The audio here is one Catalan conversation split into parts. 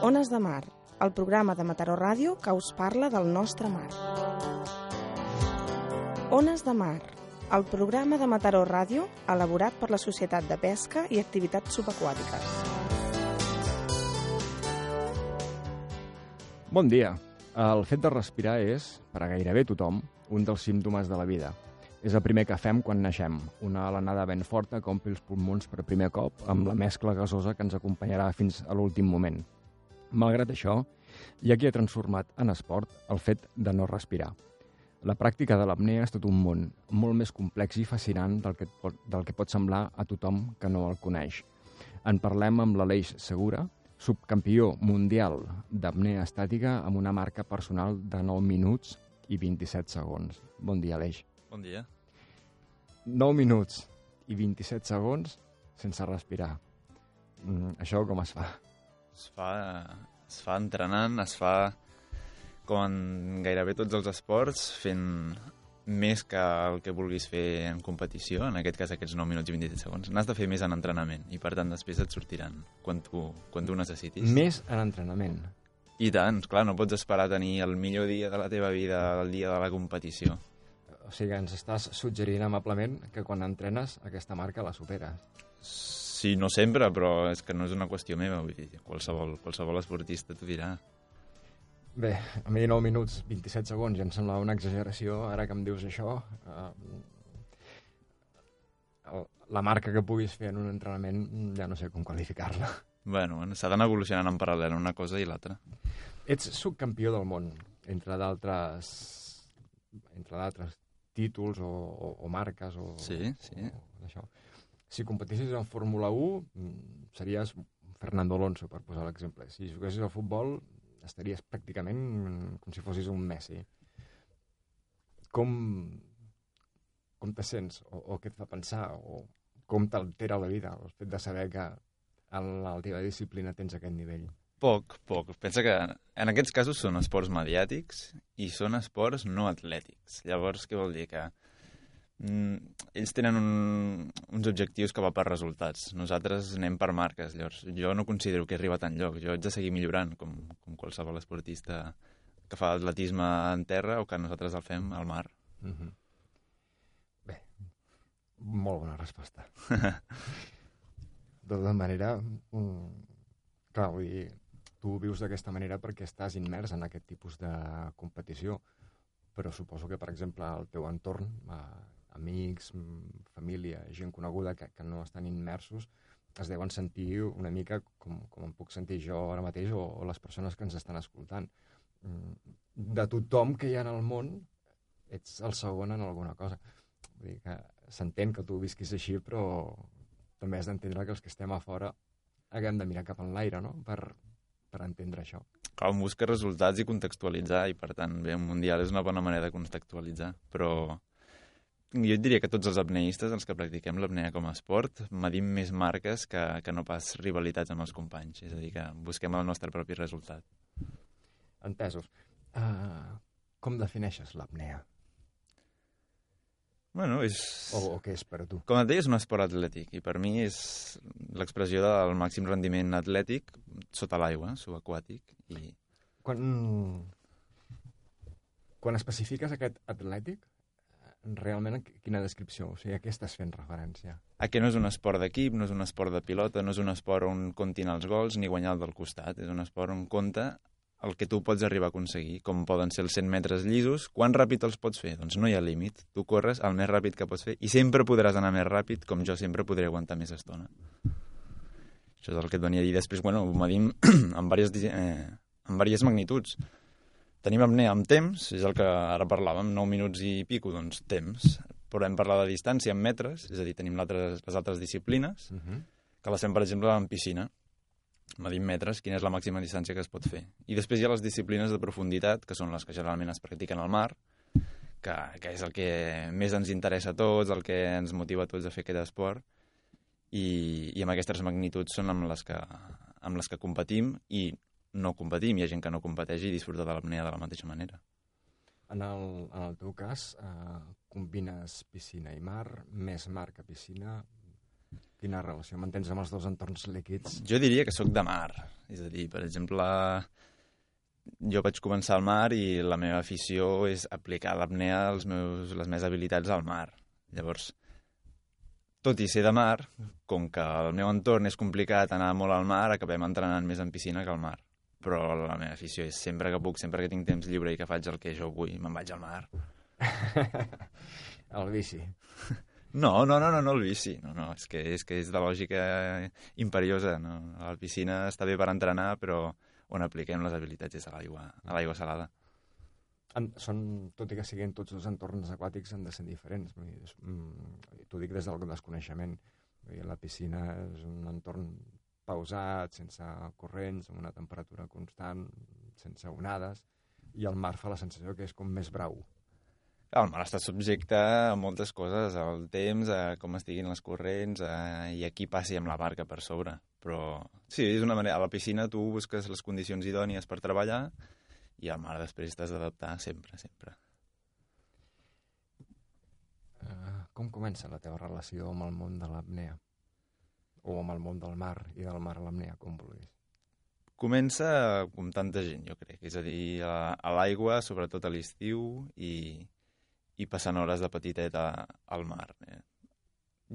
Ones de Mar, el programa de Mataró Ràdio que us parla del nostre mar. Ones de Mar, el programa de Mataró Ràdio elaborat per la Societat de Pesca i Activitats Subaquàtiques. Bon dia. El fet de respirar és, per a gairebé tothom, un dels símptomes de la vida. És el primer que fem quan naixem, una alenada ben forta que ompli els pulmons per primer cop amb la mescla gasosa que ens acompanyarà fins a l'últim moment. Malgrat això, hi ha qui ha transformat en esport el fet de no respirar. La pràctica de l'apnea és tot un món, molt més complex i fascinant del que, pot, del que pot semblar a tothom que no el coneix. En parlem amb l'Aleix Segura, subcampió mundial d'apnea estàtica amb una marca personal de 9 minuts i 27 segons. Bon dia, Aleix. Bon dia. 9 minuts i 27 segons sense respirar. Mm, això com es fa? Es fa, es fa entrenant, es fa com en gairebé tots els esports, fent més que el que vulguis fer en competició, en aquest cas aquests 9 minuts i 27 segons. N'has de fer més en entrenament i per tant després et sortiran quan tu, quan tu necessitis. Més en entrenament. I tant, clar, no pots esperar a tenir el millor dia de la teva vida el dia de la competició. O sigui, ens estàs suggerint amablement que quan entrenes aquesta marca la superes. Sí, no sempre, però és que no és una qüestió meva, vull dir, qualsevol, qualsevol esportista t'ho dirà. Bé, a mi 9 minuts, 27 segons, ja em sembla una exageració, ara que em dius això. Eh, la marca que puguis fer en un entrenament ja no sé com qualificar-la. Bueno, s'ha d'anar evolucionant en paral·lel una cosa i l'altra. Ets subcampió del món, entre d'altres entre d'altres títols o, o, o marques o, Sí, sí. o d'això. Si competissis en Fórmula 1, mm, series Fernando Alonso, per posar l'exemple. Si juguessis al futbol, estaries pràcticament com si fossis un Messi. Com, com te sents? O, o què et fa pensar? O com t'altera la vida el fet de saber que en la teva disciplina tens aquest nivell? Poc, poc. Pensa que en aquests casos són esports mediàtics i són esports no atlètics. Llavors, què vol dir? Que mm, ells tenen un, uns objectius que va per resultats. Nosaltres anem per marques. Llavors, jo no considero que he arribat enlloc. Jo haig de seguir millorant, com, com qualsevol esportista que fa atletisme en terra o que nosaltres el fem al mar. Mm -hmm. Bé, molt bona resposta. de tota manera, mm, clar, vull dir, tu vius d'aquesta manera perquè estàs immers en aquest tipus de competició, però suposo que, per exemple, al teu entorn, eh, amics, família, gent coneguda que, que no estan immersos, es deuen sentir una mica com, com em puc sentir jo ara mateix o, o les persones que ens estan escoltant. Mm, De tothom que hi ha en el món, ets el segon en alguna cosa. Vull dir que s'entén que tu visquis així, però també has d'entendre que els que estem a fora haguem de mirar cap en l'aire, no?, per, per entendre això. Un busca resultats i contextualitzar, i per tant, bé, un mundial és una bona manera de contextualitzar, però jo et diria que tots els apneistes, els que practiquem l'apnea com a esport, medim més marques que, que no pas rivalitats amb els companys, és a dir, que busquem el nostre propi resultat. Entesos. Uh, com defineixes l'apnea? Bueno, és... O, o què és per tu? Com et deia, és un esport atlètic, i per mi és l'expressió del màxim rendiment atlètic sota l'aigua, subaquàtic, i Quan, quan especifiques aquest atlètic, realment quina descripció? O sigui, a què estàs fent referència? a que no és un esport d'equip, no és un esport de pilota, no és un esport on comptin els gols ni guanyar el del costat. És un esport on compta el que tu pots arribar a aconseguir, com poden ser els 100 metres llisos. Quan ràpid els pots fer? Doncs no hi ha límit. Tu corres el més ràpid que pots fer i sempre podràs anar més ràpid, com jo sempre podré aguantar més estona. Això és el que et venia a dir. Després, bueno, ho medim amb diverses, eh, amb diverses magnituds. Tenim apnea amb temps, és el que ara parlàvem, 9 minuts i pico, doncs temps. Podem parlar de distància en metres, és a dir, tenim altres, les altres disciplines, Uh -huh. que les fem, per exemple, en piscina. Medim metres, quina és la màxima distància que es pot fer. I després hi ha les disciplines de profunditat, que són les que generalment es practiquen al mar, que, que és el que més ens interessa a tots, el que ens motiva a tots a fer aquest esport, i, i amb aquestes magnituds són amb les, que, amb les que competim i no competim. Hi ha gent que no competeix i disfruta de l'apnea de la mateixa manera. En el, en el teu cas, eh, combines piscina i mar, més mar que piscina. Quina relació mantens amb els dos entorns líquids? Jo diria que sóc de mar. És a dir, per exemple, jo vaig començar al mar i la meva afició és aplicar l'apnea als meus, les meves habilitats al mar. Llavors, tot i ser de mar, com que el meu entorn és complicat anar molt al mar, acabem entrenant més en piscina que al mar. Però la meva afició és sempre que puc, sempre que tinc temps lliure i que faig el que jo vull, me'n vaig al mar. el bici. No, no, no, no, no el bici. No, no, és que és, que és de lògica imperiosa. No? La piscina està bé per entrenar, però on apliquem les habilitats és a l'aigua a l'aigua salada. En, són, tot i que siguin tots els entorns aquàtics, han de ser diferents. Mm, T'ho dic des del desconeixement. La piscina és un entorn pausat, sense corrents, amb una temperatura constant, sense onades, i el mar fa la sensació que és com més brau. El mar està subjecte a moltes coses, al temps, a com estiguin les corrents, a, i aquí passi amb la barca per sobre. Però sí, és una manera... A la piscina tu busques les condicions idònies per treballar i al mar després t'has d'adaptar sempre, sempre. Uh, com comença la teva relació amb el món de l'apnea? O amb el món del mar i del mar a l'apnea, com vulguis? Comença com tanta gent, jo crec. És a dir, a, l'aigua, sobretot a l'estiu, i, i passant hores de petitet a, al mar. Eh?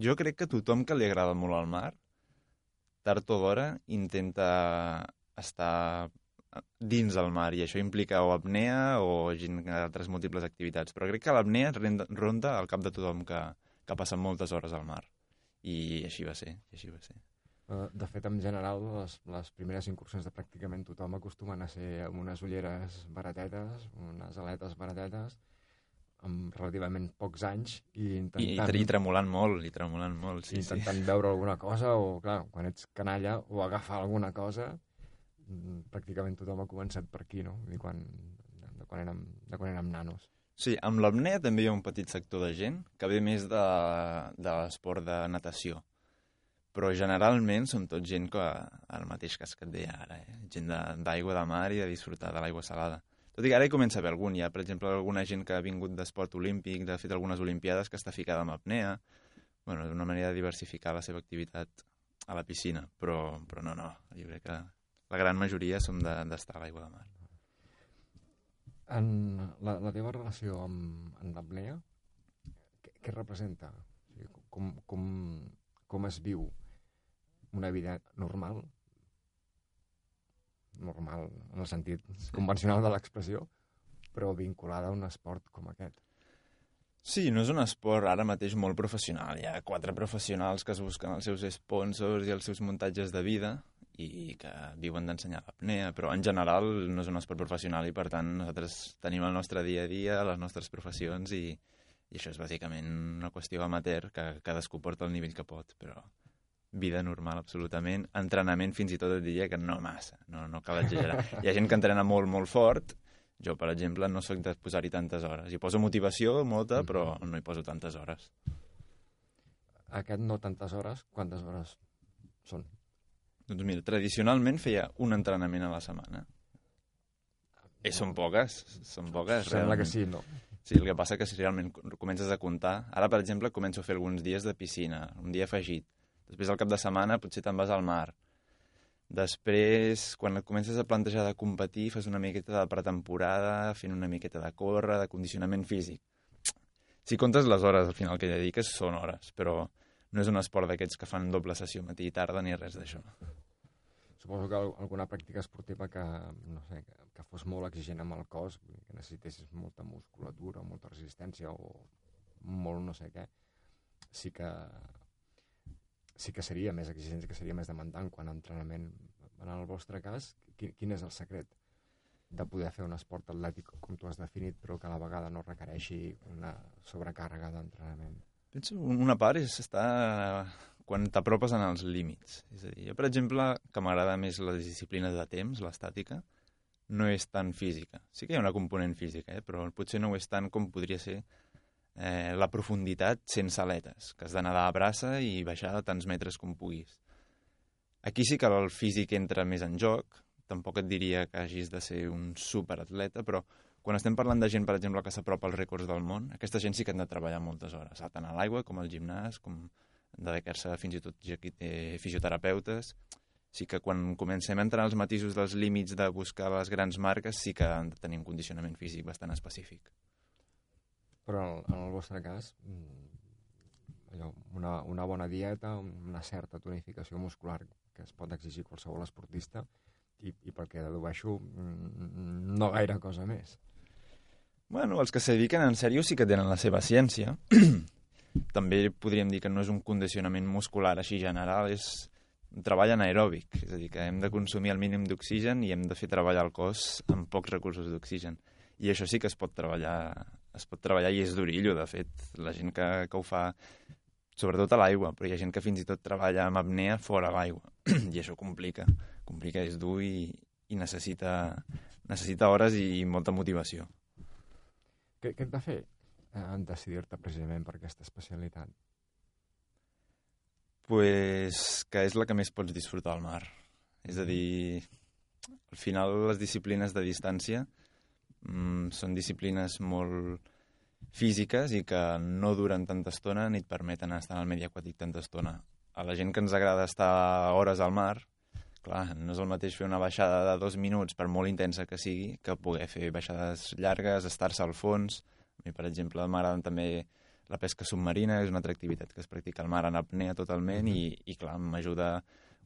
Jo crec que tothom que li agrada molt el mar, tard o d'hora, intenta estar dins del mar, i això implica o apnea o altres múltiples activitats. Però crec que l'apnea ronda al cap de tothom que, que passa moltes hores al mar. I així va ser, i així va ser. Eh, de fet, en general, les, les primeres incursions de pràcticament tothom acostumen a ser amb unes ulleres baratetes, unes aletes baratetes, amb relativament pocs anys i intentant... I, i tremolant molt, i tremolant molt, sí, intentant sí. veure alguna cosa, o, clar, quan ets canalla, o agafar alguna cosa, mm, pràcticament tothom ha començat per aquí, no? I quan, de, quan érem, de quan érem nanos. Sí, amb l'apnea també hi ha un petit sector de gent que ve més de, de l'esport de natació. Però generalment som tot gent que, el mateix cas que et deia ara, eh? gent d'aigua de, de mar i de disfrutar de l'aigua salada. Tot i que ara hi comença a haver algun. Hi ha, per exemple, alguna gent que ha vingut d'esport olímpic, de fet algunes olimpiades, que està ficada amb apnea. bueno, és una manera de diversificar la seva activitat a la piscina, però, però no, no, jo crec que la gran majoria som d'estar de, a l'aigua de mar. En la, la teva relació amb, amb l'apnea, què, què representa? O sigui, com, com, com es viu una vida normal, normal en el sentit convencional de l'expressió, però vinculada a un esport com aquest? Sí, no és un esport ara mateix molt professional. Hi ha quatre professionals que es busquen els seus sponsors i els seus muntatges de vida i que viuen d'ensenyar l'apnea, però en general no és un esport professional i per tant nosaltres tenim el nostre dia a dia, les nostres professions i, i això és bàsicament una qüestió amateur que cadascú porta el nivell que pot, però vida normal absolutament, entrenament fins i tot et diria que no massa, no, no cal exagerar. Hi ha gent que entrena molt, molt fort, jo, per exemple, no sóc de posar-hi tantes hores. Hi poso motivació, molta, però no hi poso tantes hores. Aquest no tantes hores, quantes hores són? Doncs mira, tradicionalment feia un entrenament a la setmana. I són poques, són poques. Sembla realment. que sí, no? Sí, el que passa que si realment comences a comptar... Ara, per exemple, començo a fer alguns dies de piscina, un dia afegit. Després, al cap de setmana, potser te'n vas al mar. Després, quan et comences a plantejar de competir, fas una miqueta de pretemporada, fent una miqueta de córrer, de condicionament físic. Si comptes les hores al final que dediques, són hores, però no és un esport d'aquests que fan doble sessió matí i tarda ni res d'això. Suposo que alguna pràctica esportiva que, no sé, que fos molt exigent amb el cos, que necessitessis molta musculatura, molta resistència o molt no sé què, sí que sí que seria més exigent, que seria més demandant quan entrenament. En el vostre cas, quin, quin és el secret de poder fer un esport atlètic com tu has definit, però que a la vegada no requereixi una sobrecàrrega d'entrenament? Penso una part és estar quan t'apropes en els límits. És a dir, jo, per exemple, que m'agrada més la disciplina de temps, l'estàtica, no és tan física. Sí que hi ha una component física, eh? però potser no ho és tant com podria ser eh, la profunditat sense aletes, que has de nedar a braça i baixar tants metres com puguis. Aquí sí que el físic entra més en joc, tampoc et diria que hagis de ser un superatleta, però quan estem parlant de gent, per exemple, que s'apropa als rècords del món, aquesta gent sí que han de treballar moltes hores, tant a l'aigua com al gimnàs, com dedicar-se fins i tot té fisioterapeutes. Sí que quan comencem a entrar als matisos dels límits de buscar les grans marques sí que han de tenir un condicionament físic bastant específic. Però en en el vostre cas, mm, allò, una, una bona dieta, una certa tonificació muscular que es pot exigir qualsevol esportista i, i pel que dedueixo mm, no gaire cosa més. Bueno, els que se dediquen en sèrio sí que tenen la seva ciència. També podríem dir que no és un condicionament muscular així general, és un treball anaeròbic, és a dir, que hem de consumir el mínim d'oxigen i hem de fer treballar el cos amb pocs recursos d'oxigen. I això sí que es pot treballar, es pot treballar i és durillo, de fet. La gent que, que ho fa, sobretot a l'aigua, però hi ha gent que fins i tot treballa amb apnea fora l'aigua. I això complica, complica, és dur i, i necessita, necessita hores i molta motivació. Què, què et va fer eh, en decidir-te precisament per aquesta especialitat? pues, que és la que més pots disfrutar al mar. És a dir, al final les disciplines de distància mm, són disciplines molt físiques i que no duren tanta estona ni et permeten estar el medi aquàtic tanta estona. A la gent que ens agrada estar hores al mar, clar, no és el mateix fer una baixada de dos minuts, per molt intensa que sigui, que poder fer baixades llargues, estar-se al fons. A mi, per exemple, m'agraden també la pesca submarina, és una altra activitat que es practica al mar en apnea totalment i, i clar, m'ajuda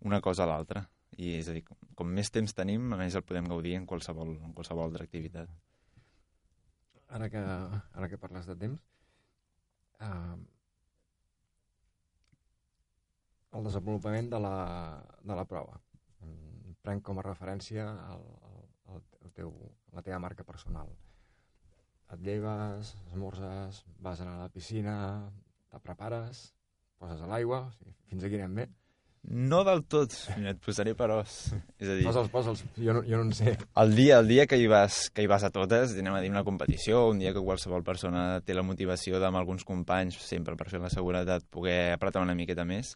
una cosa a l'altra. I és a dir, com, més temps tenim, més el podem gaudir en qualsevol, en qualsevol altra activitat. Ara que, ara que parles de temps, eh, el desenvolupament de la, de la prova. Prenc com a referència el, el, el teu, la teva marca personal. Et lleves, esmorzes, vas anar a la piscina, te prepares, poses a l'aigua, o sigui, fins aquí anem bé. No del tot, et posaré peròs. És a dir, Posa'ls, posa'ls, jo no, jo no en sé. el dia, el dia que hi, vas, que hi vas a totes, anem a dir una competició, un dia que qualsevol persona té la motivació d'amb alguns companys, sempre per fer la seguretat, poder apretar una miqueta més,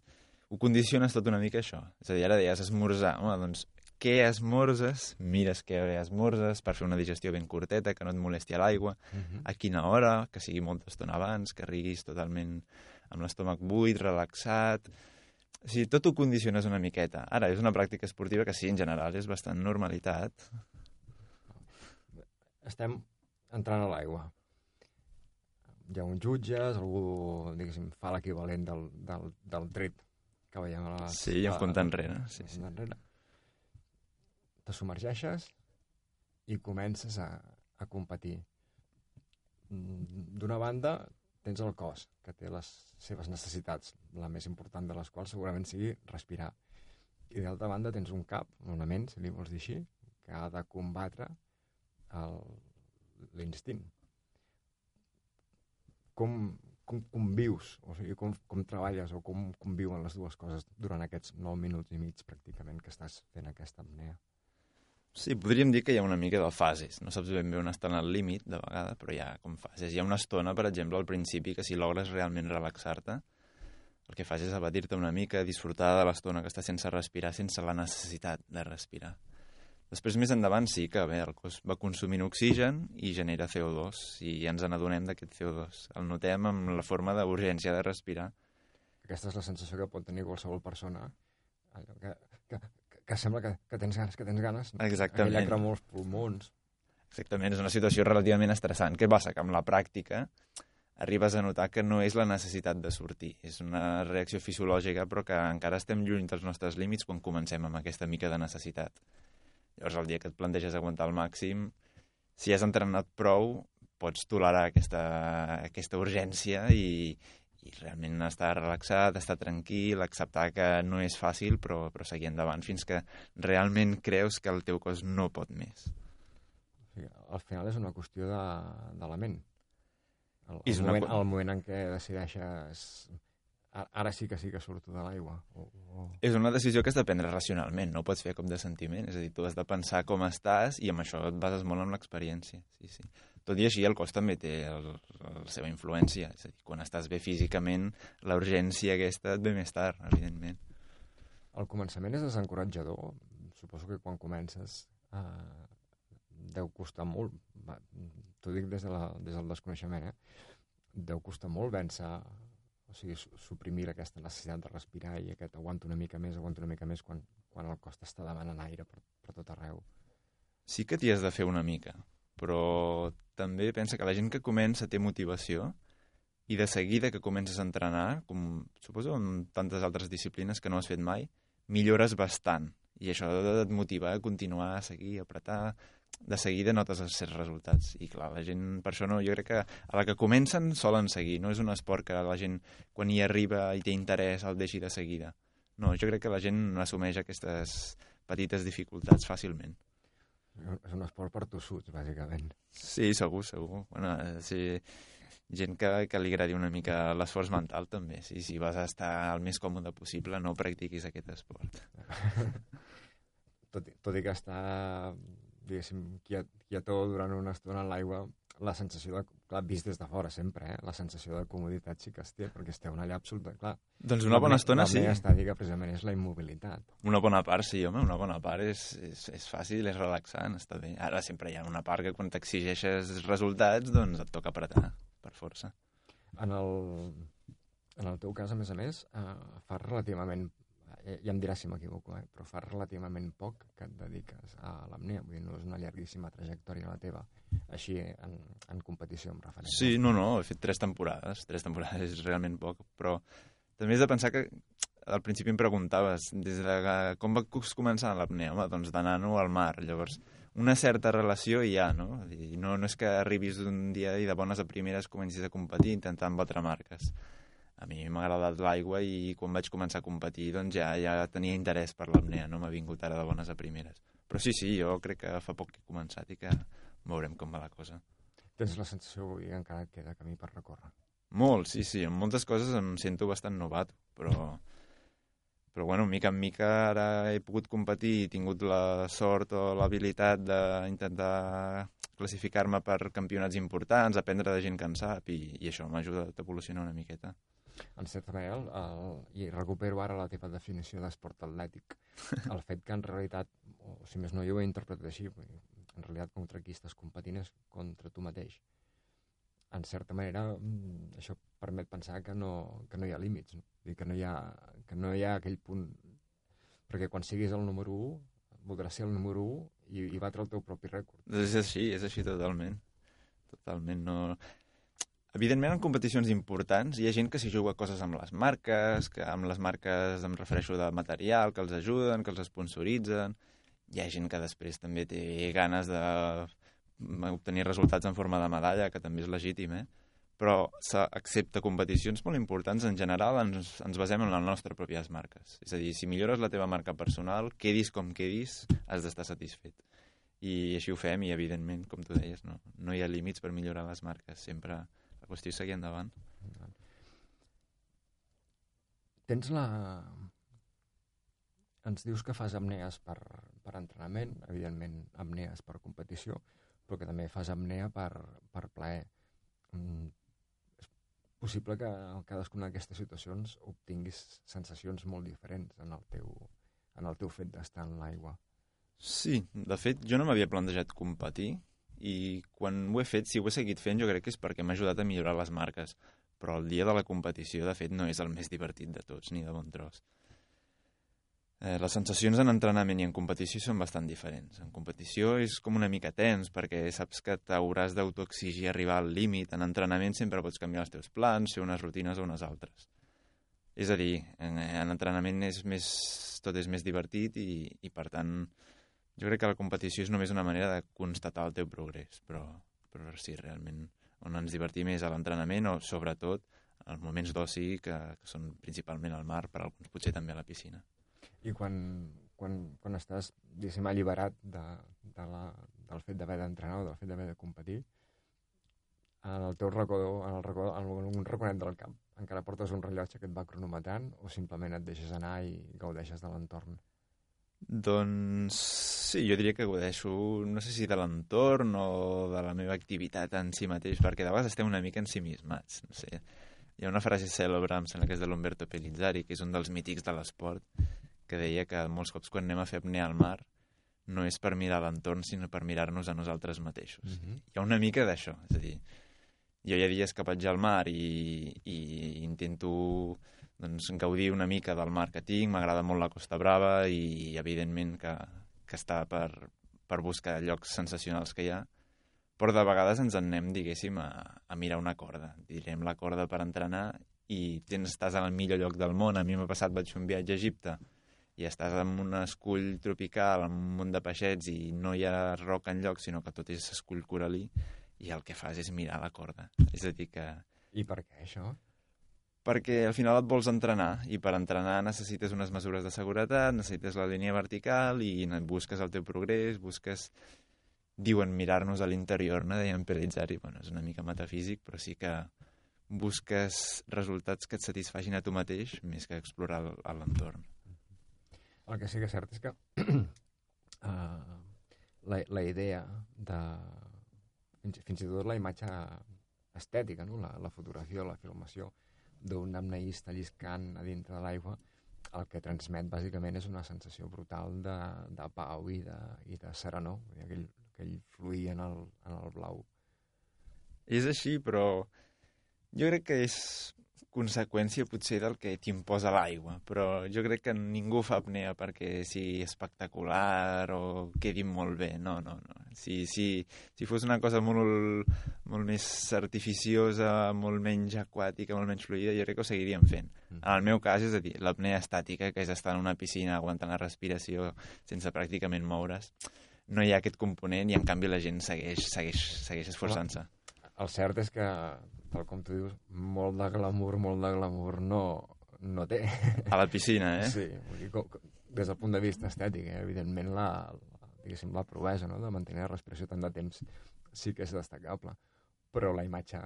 ho condiciones tot una mica això. És a dir, ara deies esmorzar, home, doncs què esmorzes, mires què esmorzes per fer una digestió ben curteta, que no et molesti a l'aigua, Uh -huh. a quina hora, que sigui molta estona abans, que riguis totalment amb l'estómac buit, relaxat... O sigui, tot ho condiciones una miqueta. Ara, és una pràctica esportiva que sí, en general, és bastant normalitat. Estem entrant a l'aigua. Hi ha uns jutges, algú, diguéssim, fa l'equivalent del, del, del tret que veiem a les... Sí, i en compte enrere. Sí, sí. enrere. Te submergeixes i comences a, a competir. Mm, D'una banda, tens el cos, que té les seves necessitats, la més important de les quals segurament sigui respirar. I d'altra banda tens un cap, una ment, si li vols dir així, que ha de combatre l'instint. Com, com convius, o sigui, com, com treballes o com conviuen les dues coses durant aquests 9 minuts i mig pràcticament que estàs fent aquesta apnea? Sí, podríem dir que hi ha una mica de fases. No saps ben bé on estan al límit, de vegada, però hi ha com fases. Hi ha una estona, per exemple, al principi, que si logres realment relaxar-te, el que fas és abatir-te una mica, disfrutar de l'estona que estàs sense respirar, sense la necessitat de respirar. Després, més endavant, sí que bé, el cos va consumint oxigen i genera CO2, i ja ens n'adonem d'aquest CO2. El notem amb la forma d'urgència de respirar. Aquesta és la sensació que pot tenir qualsevol persona, allò que, que, que, sembla que, que tens ganes, que tens ganes. Exactament. Aquella cremor als pulmons. Exactament, és una situació relativament estressant. Què passa? Que amb la pràctica arribes a notar que no és la necessitat de sortir. És una reacció fisiològica, però que encara estem lluny dels nostres límits quan comencem amb aquesta mica de necessitat. Llavors, el dia que et planteges aguantar al màxim, si has entrenat prou, pots tolerar aquesta, aquesta urgència i, i realment estar relaxat, estar tranquil, acceptar que no és fàcil, però, però seguir endavant fins que realment creus que el teu cos no pot més. O sigui, al final és una qüestió de, de la ment. El, És el, una moment, qu- el moment en què decideixes "A- ara sí que sí que surto de l'aigua. O, o... És una decisió que has de prendre racionalment, no ho pots fer com de sentiment. És a dir, tu has de pensar com estàs i amb això et bases molt en l'experiència. Sí, sí. Tot i així, el cos també té el, la seva influència. És a dir, quan estàs bé físicament, la urgència aquesta et ve més tard, evidentment. El començament és desencoratjador. Suposo que quan comences eh, deu costar molt, t'ho dic des, de la, des del desconeixement, eh? deu costar molt vèncer o sigui, suprimir aquesta necessitat de respirar i aquest aguanto una mica més, aguanto una mica més quan, quan el cos t'està demanant aire per, per tot arreu. Sí que t'hi has de fer una mica, però també pensa que la gent que comença té motivació i de seguida que comences a entrenar, com suposo en tantes altres disciplines que no has fet mai, millores bastant. I això et motiva a continuar, a seguir, a apretar, de seguida notes els certs resultats. I clar, la gent, per això no, jo crec que a la que comencen solen seguir, no és un esport que la gent, quan hi arriba i té interès, el deixi de seguida. No, jo crec que la gent assumeix aquestes petites dificultats fàcilment. És un esport per tossuts, bàsicament. Sí, segur, segur. Bueno, sí, gent que, que li agradi una mica l'esforç mental, també. Sí, si vas a estar el més còmode possible, no practiquis aquest esport. tot, tot i que està diguéssim, quiet, quietó durant una estona en l'aigua, la sensació de, clar, vist des de fora sempre, eh? la sensació de comoditat sí que es té, perquè esteu allà absoluta, clar. Doncs una bona estona sí. La estàtica precisament és la immobilitat. Una bona part sí, home, una bona part és, és, és fàcil, és relaxant, està bé. Ara sempre hi ha una part que quan t'exigeixes resultats, doncs et toca apretar, per força. En el, en el teu cas, a més a més, eh, fa relativament ja em diràs si m'equivoco, eh? però fa relativament poc que et dediques a l'apnea, vull dir, no és una llarguíssima trajectòria la teva, així en, en competició amb referència. Sí, no, no, he fet tres temporades, tres temporades és realment poc, però també has de pensar que al principi em preguntaves des de com va començar l'apnea, home, doncs d'anar-ho al mar, llavors una certa relació hi ha, no? I no, no és que arribis un dia i de bones a primeres comencis a competir intentant batre marques a mi m'ha agradat l'aigua i quan vaig començar a competir doncs ja, ja tenia interès per l'apnea, no m'ha vingut ara de bones a primeres. Però sí, sí, jo crec que fa poc que he començat i que veurem com va la cosa. Tens la sensació que encara et queda camí per recórrer? Molt, sí, sí. En moltes coses em sento bastant novat, però, però bueno, mica en mica ara he pogut competir i he tingut la sort o l'habilitat d'intentar classificar-me per campionats importants, aprendre de gent que en sap, i, i això m'ha ajudat a evolucionar una miqueta en certa manera, el, i recupero ara la teva definició d'esport atlètic, el fet que en realitat, o si més no, jo ho he interpretat així, en realitat contra qui estàs competint és contra tu mateix. En certa manera, mm, això permet pensar que no, que no hi ha límits, no? Dir que no hi ha, que no hi ha aquell punt... Perquè quan siguis el número 1, voldràs ser el número 1 i, i batre el teu propi rècord. És així, és així totalment. Totalment, no... Evidentment, en competicions importants hi ha gent que s'hi juga coses amb les marques, que amb les marques em refereixo de material, que els ajuden, que els sponsoritzen. Hi ha gent que després també té ganes d'obtenir resultats en forma de medalla, que també és legítim, eh? però excepte competicions molt importants, en general ens, ens basem en les nostres pròpies marques. És a dir, si millores la teva marca personal, quedis com quedis, has d'estar satisfet. I així ho fem i, evidentment, com tu deies, no, no hi ha límits per millorar les marques. Sempre qüestió és seguir endavant. Tens la... Ens dius que fas apnees per, per entrenament, evidentment apnees per competició, però que també fas apnea per, per plaer. Mm, és possible que en cadascuna d'aquestes situacions obtinguis sensacions molt diferents en el teu, en el teu fet d'estar en l'aigua. Sí, de fet, jo no m'havia plantejat competir, i quan ho he fet, si ho he seguit fent, jo crec que és perquè m'ha ajudat a millorar les marques. Però el dia de la competició, de fet, no és el més divertit de tots, ni de bon tros. Eh, les sensacions en entrenament i en competició són bastant diferents. En competició és com una mica tens, perquè saps que t'hauràs d'autoexigir arribar al límit. En entrenament sempre pots canviar els teus plans, fer unes rutines o unes altres. És a dir, en, en entrenament és més, tot és més divertit i, i per tant, jo crec que la competició és només una manera de constatar el teu progrés, però, però sí, realment, on ens divertim és a l'entrenament o, sobretot, els moments d'oci que, que són principalment al mar, per alguns potser també a la piscina. I quan, quan, quan estàs, diguéssim, alliberat de, de la, del fet d'haver d'entrenar o del fet d'haver de competir, en el teu racó, en, el racó, en un raconet del camp, encara portes un rellotge que et va cronometrant o simplement et deixes anar i gaudeixes de l'entorn? Doncs sí, jo diria que godeixo, no sé si de l'entorn o de la meva activitat en si mateix, perquè de vegades estem una mica ensimismats, no sé. Hi ha una frase cèlebre, em sembla que és de l'Umberto Pellizzari, que és un dels mítics de l'esport, que deia que molts cops quan anem a fer apnea al mar no és per mirar l'entorn, sinó per mirar-nos a nosaltres mateixos. Mm -hmm. Hi ha una mica d'això, és a dir, jo hi ha dies que vaig al mar i, i intento doncs, gaudir una mica del mar que tinc, m'agrada molt la Costa Brava i, evidentment, que, que està per, per buscar llocs sensacionals que hi ha, però de vegades ens en anem, diguéssim, a, a mirar una corda. Direm la corda per entrenar i tens, estàs al millor lloc del món. A mi m'ha passat, vaig fer un viatge a Egipte i estàs en un escull tropical amb un munt de peixets i no hi ha roca en lloc, sinó que tot és escull coralí i el que fas és mirar la corda. És a dir que... I per què això? Perquè al final et vols entrenar i per entrenar necessites unes mesures de seguretat, necessites la línia vertical i busques el teu progrés, busques... Diuen mirar-nos a l'interior, no? Deien Pelitzari, bueno, és una mica metafísic, però sí que busques resultats que et satisfagin a tu mateix més que explorar l'entorn. El que sí que és cert és que uh, la, la idea de fins, fins i tot la imatge estètica, no? la, la fotografia, la filmació d'un apneista lliscant a dintre de l'aigua, el que transmet bàsicament és una sensació brutal de, de pau i de, i de serenor, aquell, aquell fluir en el, en el blau. És així, però jo crec que és conseqüència potser del que t'imposa l'aigua, però jo crec que ningú fa apnea perquè sigui espectacular o quedi molt bé, no, no, no. Si, si, si fos una cosa molt, molt més artificiosa, molt menys aquàtica, molt menys fluida, jo crec que ho seguiríem fent. Mm. En el meu cas, és a dir, l'apnea estàtica, que és estar en una piscina aguantant la respiració sense pràcticament moure's, no hi ha aquest component i en canvi la gent segueix, segueix, segueix esforçant-se. El cert és que tal com tu dius, molt de glamour, molt de glamour no, no té. A la piscina, eh? Sí, vull dir, des del punt de vista estètic, eh? evidentment la, la, diguéssim, la provesa no? de mantenir la respiració tant de temps sí que és destacable, però la imatge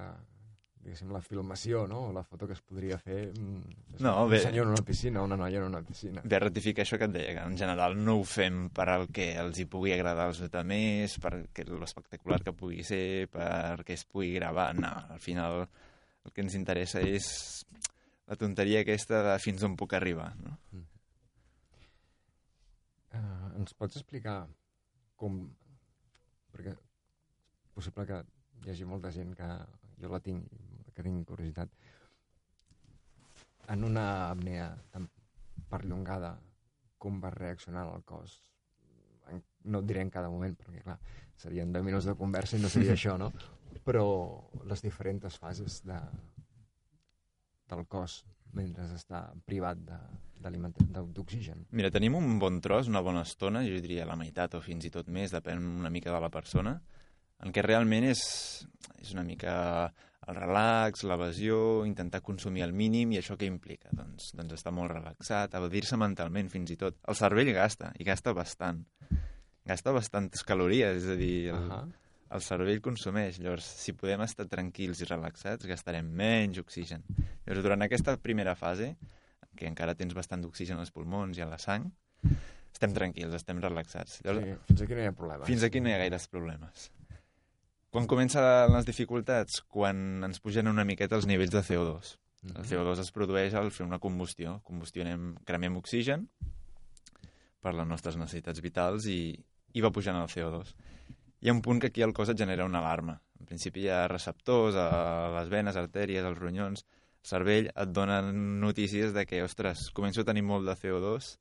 diguéssim, la filmació, no? la foto que es podria fer mm, no, un bé, senyor en una piscina, una noia en una piscina. Bé, ratifica això que et deia, que en general no ho fem per al que els hi pugui agradar als altres, per l'espectacular que pugui ser, perquè es pugui gravar. No, al final el que ens interessa és la tonteria aquesta de fins on puc arribar. No? Mm. Uh, ens pots explicar com... Perquè és possible que hi hagi molta gent que jo la tinc, que tinc curiositat, en una apnea tan perllongada, com va reaccionar el cos? No et diré en cada moment, perquè clar, serien 10 minuts de conversa i no seria això, no? Però les diferents fases de, del cos mentre està privat d'oxigen. Mira, tenim un bon tros, una bona estona, jo diria la meitat o fins i tot més, depèn una mica de la persona, en què realment és, és una mica el relax, l'evasió, intentar consumir el mínim i això què implica? Doncs, doncs estar molt relaxat, evadir-se mentalment fins i tot. El cervell gasta, i gasta bastant. Gasta bastantes calories, és a dir, el, uh -huh. el cervell consumeix. Llavors, si podem estar tranquils i relaxats, gastarem menys oxigen. Llavors, durant aquesta primera fase, que encara tens bastant d'oxigen als pulmons i a la sang, estem tranquils, estem relaxats. Llavors, sí, fins aquí no hi ha problemes. Fins aquí no hi ha gaires problemes. Quan comencen les dificultats? Quan ens pugen una miqueta els nivells de CO2. Mm -hmm. El CO2 es produeix al fer una combustió. Combustionem, cremem oxigen per les nostres necessitats vitals i, i va pujant el CO2. Hi ha un punt que aquí el cos et genera una alarma. En principi hi ha receptors a les venes, artèries, als ronyons, el cervell et donen notícies de que, ostres, començo a tenir molt de CO2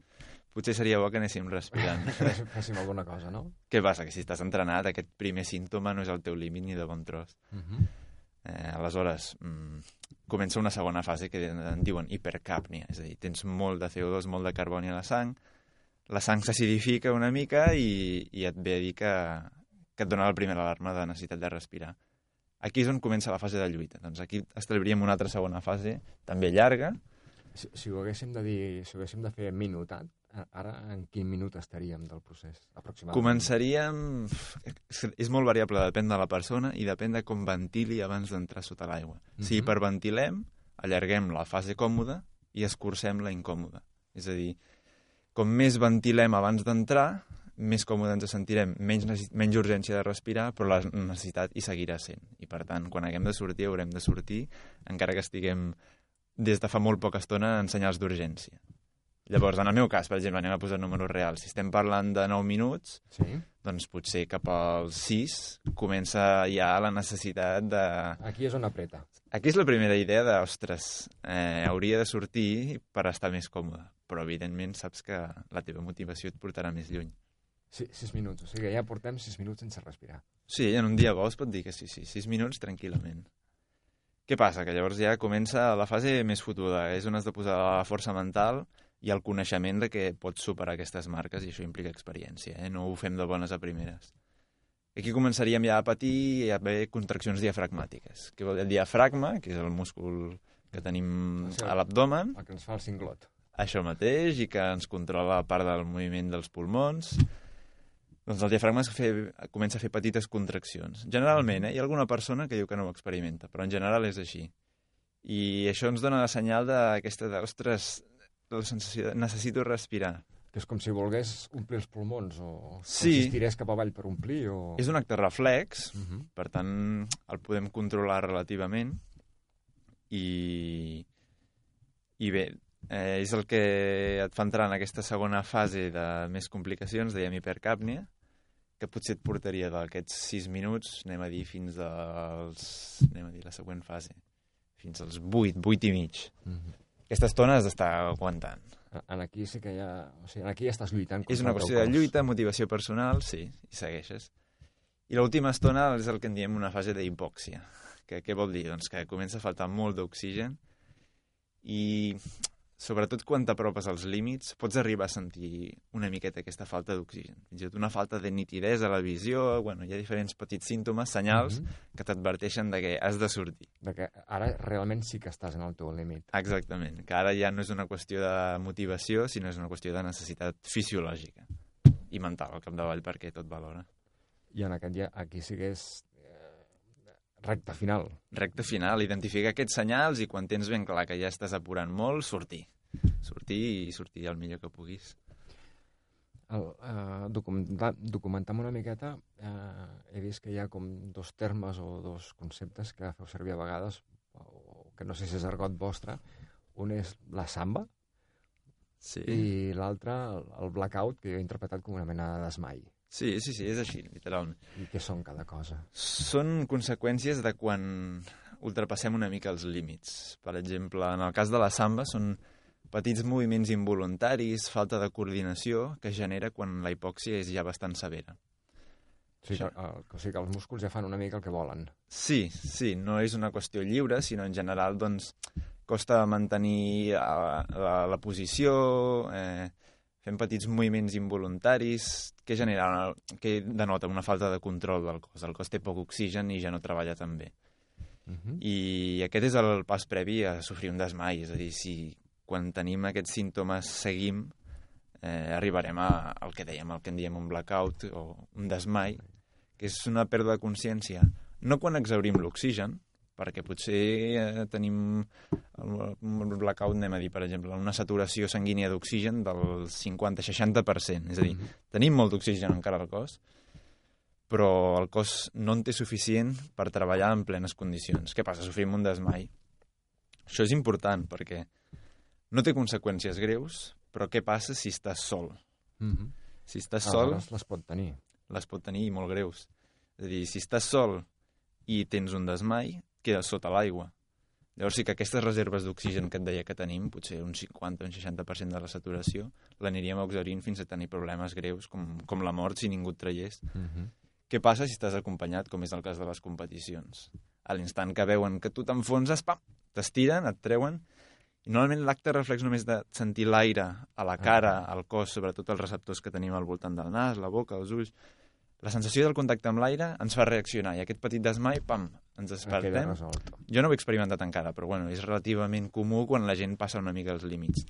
potser seria bo que anéssim respirant. Féssim alguna cosa, no? Què passa? Que si estàs entrenat, aquest primer símptoma no és el teu límit ni de bon tros. Uh mhm. -huh. eh, aleshores, mm, comença una segona fase que en diuen hipercàpnia, és a dir, tens molt de CO2, molt de carboni a la sang, la sang s'acidifica una mica i, i et ve a dir que, que et dona la primera alarma de necessitat de respirar. Aquí és on comença la fase de lluita. Doncs aquí establiríem una altra segona fase, també llarga. Si, si ho haguéssim de dir, si ho haguéssim de fer minutat, Ara, en quin minut estaríem del procés, aproximadament? Començaríem... És molt variable, depèn de la persona i depèn de com ventili abans d'entrar sota l'aigua. Mm -hmm. Si mhm. hiperventilem, allarguem la fase còmoda i escurcem la incòmoda. És a dir, com més ventilem abans d'entrar, més còmode ens sentirem, menys, menys urgència de respirar, però la necessitat hi seguirà sent. I per tant, quan haguem de sortir, haurem de sortir, encara que estiguem des de fa molt poca estona en senyals d'urgència. Llavors, en el meu cas, per exemple, anem a posar números reals. Si estem parlant de 9 minuts, sí. doncs potser cap als 6 comença ja la necessitat de... Aquí és on apreta. Aquí és la primera idea de, ostres, eh, hauria de sortir per estar més còmode, però evidentment saps que la teva motivació et portarà més lluny. Sí, sis minuts, o sigui ja portem sis minuts sense respirar. Sí, en un dia bo es pot dir que sí, sí, sis minuts tranquil·lament. Què passa? Que llavors ja comença la fase més fotuda, és on has de posar la força mental i el coneixement de que pots superar aquestes marques i això implica experiència, eh? no ho fem de bones a primeres. Aquí començaríem ja a patir i a haver contraccions diafragmàtiques. Què vol dir? El diafragma, que és el múscul que tenim a l'abdomen, El que ens fa el cinglot. això mateix, i que ens controla part del moviment dels pulmons, doncs el diafragma es fe, comença a fer petites contraccions. Generalment, eh? hi ha alguna persona que diu que no ho experimenta, però en general és així. I això ens dona la senyal d'aquesta, ostres, la sensació de necessito respirar. Que és com si volgués omplir els pulmons o, Sí. o si estirés cap avall per omplir o... És un acte reflex, Uh -huh. per tant, el podem controlar relativament i, i bé, eh, és el que et fa entrar en aquesta segona fase de més complicacions, dèiem hipercàpnia, que potser et portaria d'aquests 6 minuts, anem a dir, fins als... anem a dir, la següent fase, fins als 8, 8 i mig. Uh -huh. Aquesta estona has d'estar aguantant. En aquí sí que ja... O sigui, en aquí ja estàs lluitant És una qüestió de lluita, motivació personal, sí, i segueixes. I l'última estona és el que en diem una fase d'hipòxia. Que, què vol dir? Doncs que comença a faltar molt d'oxigen i sobretot quan t'apropes als límits pots arribar a sentir una miqueta aquesta falta d'oxigen. Fins i tot una falta de nitidesa a la visió, bueno, hi ha diferents petits símptomes, senyals, Mhm. que t'adverteixen de que has de sortir. De que ara realment sí que estàs en el teu límit. Exactament, que ara ja no és una qüestió de motivació, sinó és una qüestió de necessitat fisiològica i mental al capdavall perquè tot valora. I en aquest ja, aquí sí que és recte final. Recte final, identificar aquests senyals i quan tens ben clar que ja estàs apurant molt, sortir. Sortir i sortir el millor que puguis. El, eh, documentar, documentar una miqueta, eh, he vist que hi ha com dos termes o dos conceptes que feu servir a vegades, o que no sé si és argot vostre. Un és la samba Sí. i l'altre el, el blackout, que jo he interpretat com una mena de desmai. Sí, sí, sí, és així, literalment. I què són cada cosa? Són conseqüències de quan ultrapassem una mica els límits. Per exemple, en el cas de la samba són petits moviments involuntaris, falta de coordinació, que genera quan la hipòxia és ja bastant severa. O sigui, que, el, o sigui que els músculs ja fan una mica el que volen. Sí, sí, no és una qüestió lliure, sinó en general, doncs, costa mantenir la, la, la posició, eh, fem petits moviments involuntaris, que genera, que denota una falta de control del cos. El cos té poc oxigen i ja no treballa tan bé. Uh -huh. I aquest és el pas previ a sofrir un desmai, és a dir, si quan tenim aquests símptomes seguim, eh, arribarem a, al que dèiem, el que en diem un blackout o un desmai, que és una pèrdua de consciència, no quan exaurim l'oxigen, perquè potser eh, tenim el- un blackout, anem a dir, per exemple, una saturació sanguínia d'oxigen del 50-60%, és a dir, tenim molt d'oxigen encara al cos, però el cos no en té suficient per treballar en plenes condicions. Què passa? Sofrim un desmai. Això és important perquè no té conseqüències greus, però què passa si estàs sol? Uh -huh. Si estàs sol, Aleshores les pot tenir. les pot tenir i molt greus. És a dir, si estàs sol i tens un desmai, quedes sota l'aigua. Llavors sí que aquestes reserves d'oxigen que et deia que tenim, potser un 50 o un 60% de la saturació, l'aniríem exaurint fins a tenir problemes greus, com, com la mort si ningú et traiés. Uh -huh. Què passa si estàs acompanyat, com és el cas de les competicions? A l'instant que veuen que tu t'enfonses, pam, t'estiren, et treuen, i normalment l'acte reflex només de sentir l'aire a la cara, al cos, sobretot els receptors que tenim al voltant del nas, la boca, els ulls, la sensació del contacte amb l'aire ens fa reaccionar, i aquest petit desmai, pam, ens despertem. Jo no ho he experimentat encara, però bueno, és relativament comú quan la gent passa una mica els límits.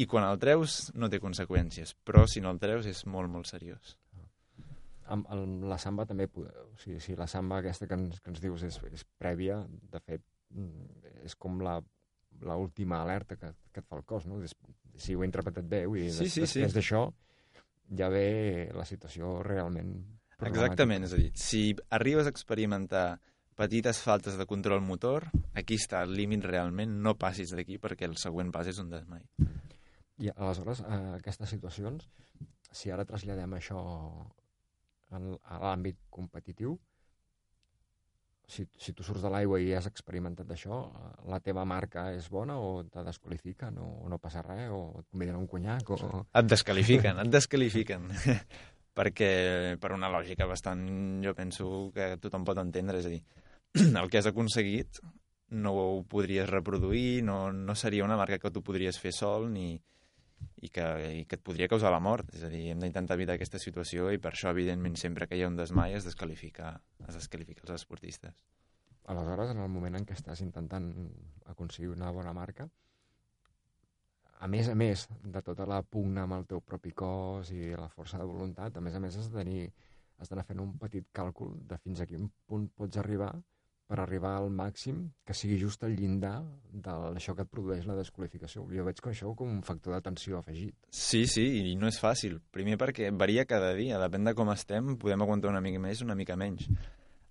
I quan el treus no té conseqüències, però si no el treus és molt, molt seriós. Amb, amb la samba també, o sigui, si la samba aquesta que ens, que ens dius és, és prèvia, de fet, mm, és com la l'última alerta que, que et fa el cos, no? Des, si ho he interpretat bé, vull dir, Sí, des, sí, sí. després d'això ja ve la situació realment. Exactament, és a dir, si arribes a experimentar petites faltes de control motor, aquí està el límit realment, no passis d'aquí perquè el següent pas és un desmai. I aleshores, a aquestes situacions, si ara traslladem això en, a l'àmbit competitiu, si, si tu surts de l'aigua i has experimentat això, eh, la teva marca és bona o te desqualifiquen o, o no passa res o et conviden a un conyac o... Et descalifiquen, et desqualifiquen. perquè per una lògica bastant, jo penso que tothom pot entendre, és a dir, el que has aconseguit no ho podries reproduir, no, no seria una marca que tu podries fer sol ni, i, que, i que et podria causar la mort. És a dir, hem d'intentar evitar aquesta situació i per això, evidentment, sempre que hi ha un desmai es desqualifica, es desqualifica els esportistes. Aleshores, en el moment en què estàs intentant aconseguir una bona marca, a més a més de tota la pugna amb el teu propi cos i la força de voluntat, a més a més has de tenir has d'anar fent un petit càlcul de fins a quin punt pots arribar per arribar al màxim que sigui just el llindar d'això que et produeix la desqualificació. Jo veig que això com un factor d'atenció afegit. Sí, sí, i no és fàcil. Primer perquè varia cada dia, depèn de com estem, podem aguantar una mica més, una mica menys.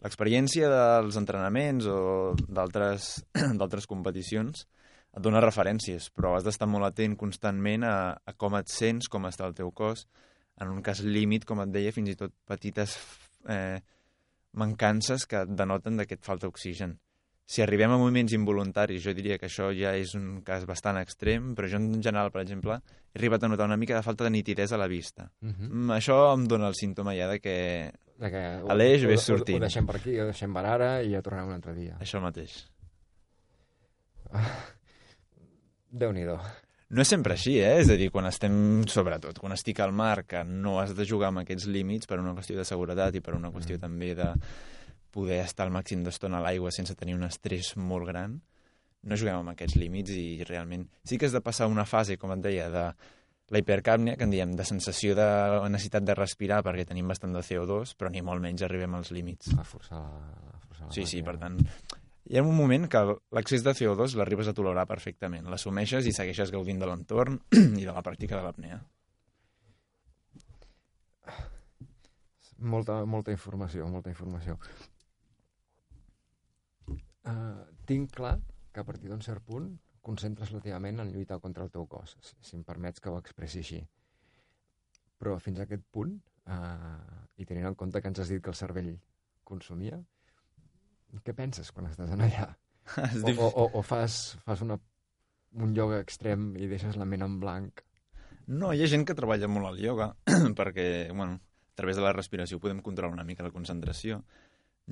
L'experiència dels entrenaments o d'altres competicions et dona referències, però has d'estar molt atent constantment a, a com et sents, com està el teu cos, en un cas límit, com et deia, fins i tot petites eh, mancances que denoten que et falta oxigen. Si arribem a moviments involuntaris, jo diria que això ja és un cas bastant extrem, però jo en general, per exemple, he arribat a notar una mica de falta de nitidesa a la vista. Uh Mhm. -huh. mm, això em dona el símptoma ja de que De que A l'eix ho- ves ho- sortint. Ho deixem per aquí, ho deixem per ara i ja tornem un altre dia. això mateix. Déu-n'hi-do. No és sempre així, eh? És a dir, quan estem, sobretot, quan estic al mar, que no has de jugar amb aquests límits per una qüestió de seguretat i per una qüestió mm. també de poder estar al màxim d'estona a l'aigua sense tenir un estrès molt gran, no juguem amb aquests límits i realment sí que has de passar una fase, com et deia, de la hipercàpnia, que en diem, de sensació de necessitat de respirar perquè tenim bastant de CO2, però ni molt menys arribem als límits. A forçar a forçar la Sí, sí, màquina. per tant, hi ha un moment que l'excés de CO2 l'arribes a tolerar perfectament, l'assumeixes i segueixes gaudint de l'entorn i de la pràctica de l'apnea. Molta, molta informació, molta informació. Uh, tinc clar que a partir d'un cert punt concentres la teva ment en lluitar contra el teu cos, si, si em permets que ho expressi així. Però fins a aquest punt, uh, i tenint en compte que ens has dit que el cervell consumia, què penses quan estàs en allà? És O, o, o, o fas, fas una, un ioga extrem i deixes la ment en blanc? No, hi ha gent que treballa molt al ioga perquè, bueno, a través de la respiració podem controlar una mica la concentració.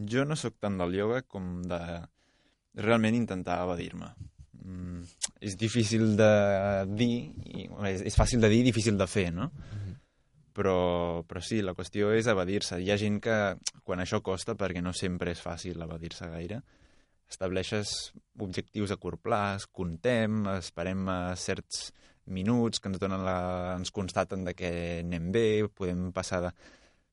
Jo no sóc tant del ioga com de realment intentar evadir-me. Mm, és difícil de dir, i, és, és fàcil de dir i difícil de fer, no? Però, però sí, la qüestió és evadir-se. Hi ha gent que, quan això costa, perquè no sempre és fàcil evadir-se gaire, estableixes objectius a curt plaç, contem, esperem a certs minuts que ens donen la, ens constaten de que anem bé, podem passar de...